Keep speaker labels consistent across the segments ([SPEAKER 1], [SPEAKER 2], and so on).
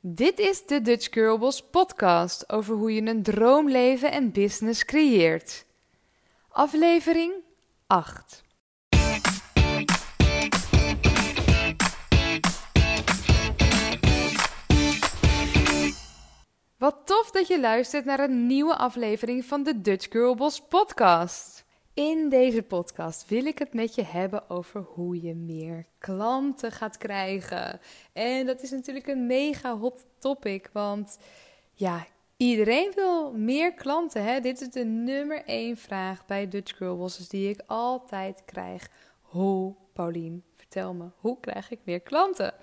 [SPEAKER 1] Dit is de Dutch Girls podcast over hoe je een droomleven en business creëert. Aflevering 8. Wat tof dat je luistert naar een nieuwe aflevering van de Dutch Girls podcast. In deze podcast wil ik het met je hebben over hoe je meer klanten gaat krijgen. En dat is natuurlijk een mega hot topic, want ja, iedereen wil meer klanten. Hè? Dit is de nummer één vraag bij Dutch Girl Bosses die ik altijd krijg. Hoe, Paulien, vertel me, hoe krijg ik meer klanten?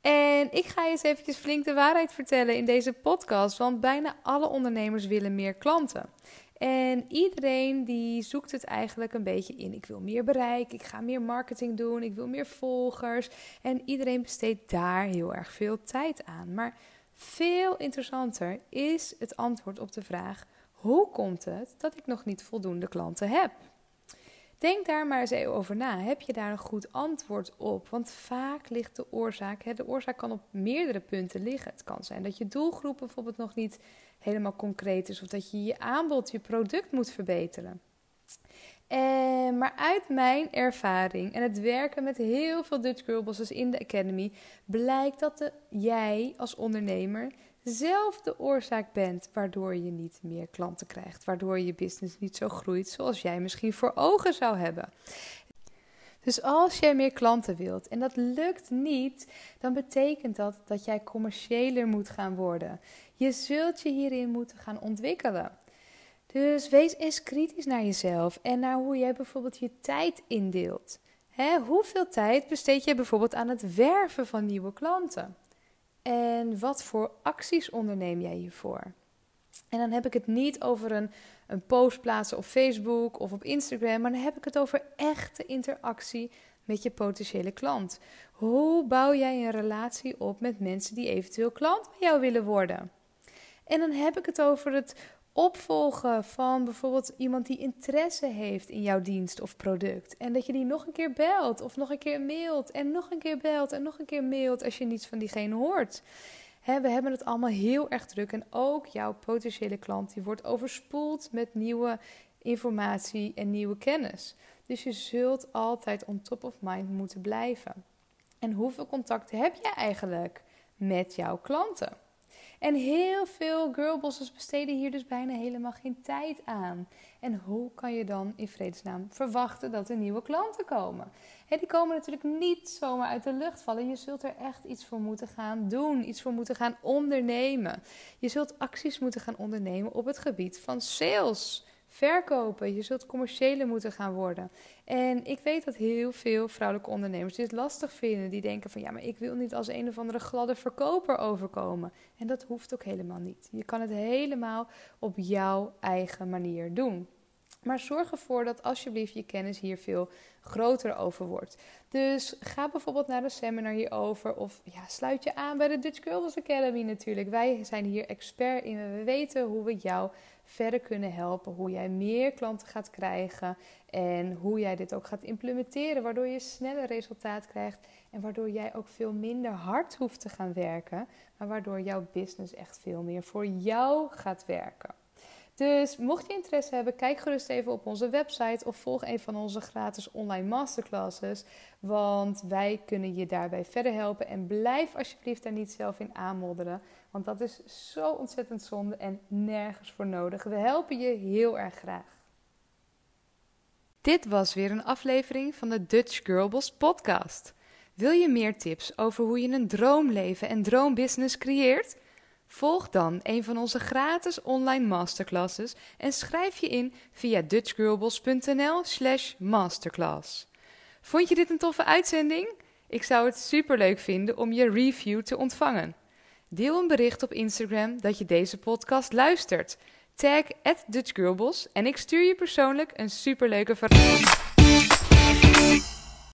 [SPEAKER 1] En ik ga je eens eventjes flink de waarheid vertellen in deze podcast, want bijna alle ondernemers willen meer klanten. En iedereen die zoekt het eigenlijk een beetje in. Ik wil meer bereik, ik ga meer marketing doen, ik wil meer volgers. En iedereen besteedt daar heel erg veel tijd aan. Maar veel interessanter is het antwoord op de vraag: hoe komt het dat ik nog niet voldoende klanten heb? Denk daar maar eens even over na. Heb je daar een goed antwoord op? Want vaak ligt de oorzaak, hè, de oorzaak kan op meerdere punten liggen. Het kan zijn dat je doelgroep bijvoorbeeld nog niet helemaal concreet is, of dat je je aanbod, je product moet verbeteren. En, eh, maar uit mijn ervaring en het werken met heel veel Dutch Girl Bosses in de Academy blijkt dat de, jij als ondernemer zelf de oorzaak bent waardoor je niet meer klanten krijgt, waardoor je business niet zo groeit zoals jij misschien voor ogen zou hebben. Dus als jij meer klanten wilt en dat lukt niet, dan betekent dat dat jij commerciëler moet gaan worden. Je zult je hierin moeten gaan ontwikkelen. Dus wees eens kritisch naar jezelf en naar hoe jij bijvoorbeeld je tijd indeelt. hoeveel tijd besteed je bijvoorbeeld aan het werven van nieuwe klanten? En wat voor acties onderneem jij hiervoor? En dan heb ik het niet over een, een post plaatsen op Facebook of op Instagram, maar dan heb ik het over echte interactie met je potentiële klant. Hoe bouw jij een relatie op met mensen die eventueel klant bij jou willen worden? En dan heb ik het over het opvolgen van bijvoorbeeld iemand die interesse heeft in jouw dienst of product. En dat je die nog een keer belt of nog een keer mailt en nog een keer belt en nog een keer mailt als je niets van diegene hoort. we hebben het allemaal heel erg druk en ook jouw potentiële klant die wordt overspoeld met nieuwe informatie en nieuwe kennis. Dus je zult altijd on top of mind moeten blijven. En hoeveel contacten heb je eigenlijk met jouw klanten? En heel veel girlbosses besteden hier dus bijna helemaal geen tijd aan. En hoe kan je dan in vredesnaam verwachten dat er nieuwe klanten komen? die komen natuurlijk niet zomaar uit de lucht vallen. Je zult er echt iets voor moeten gaan doen, iets voor moeten gaan ondernemen. Je zult acties moeten gaan ondernemen op het gebied van sales verkopen. Je zult commerciëler moeten gaan worden. En ik weet dat heel veel vrouwelijke ondernemers dit lastig vinden. Die denken van ja, maar ik wil niet als een of andere gladde verkoper overkomen. En dat hoeft ook helemaal niet. Je kan het helemaal op jouw eigen manier doen. Maar zorg ervoor dat alsjeblieft je kennis hier veel groter over wordt. Dus ga bijvoorbeeld naar een seminar hierover of ja, sluit je aan bij de Dutch Girls Academy natuurlijk. Wij zijn hier expert in. We weten hoe we jou verder kunnen helpen. Hoe jij meer klanten gaat krijgen en hoe jij dit ook gaat implementeren. Waardoor je sneller resultaat krijgt en waardoor jij ook veel minder hard hoeft te gaan werken. Maar waardoor jouw business echt veel meer voor jou gaat werken. Dus mocht je interesse hebben, kijk gerust even op onze website of volg een van onze gratis online masterclasses. Want wij kunnen je daarbij verder helpen. En blijf alsjeblieft daar niet zelf in aanmodderen. Want dat is zo ontzettend zonde en nergens voor nodig. We helpen je heel erg graag. Dit was weer een aflevering van de Dutch Girlboss podcast. Wil je meer tips over hoe je een droomleven en droombusiness creëert? Volg dan een van onze gratis online masterclasses en schrijf je in via dutchgirlboss.nl/slash masterclass. Vond je dit een toffe uitzending? Ik zou het superleuk vinden om je review te ontvangen. Deel een bericht op Instagram dat je deze podcast luistert. Tag at en ik stuur je persoonlijk een superleuke verrassing.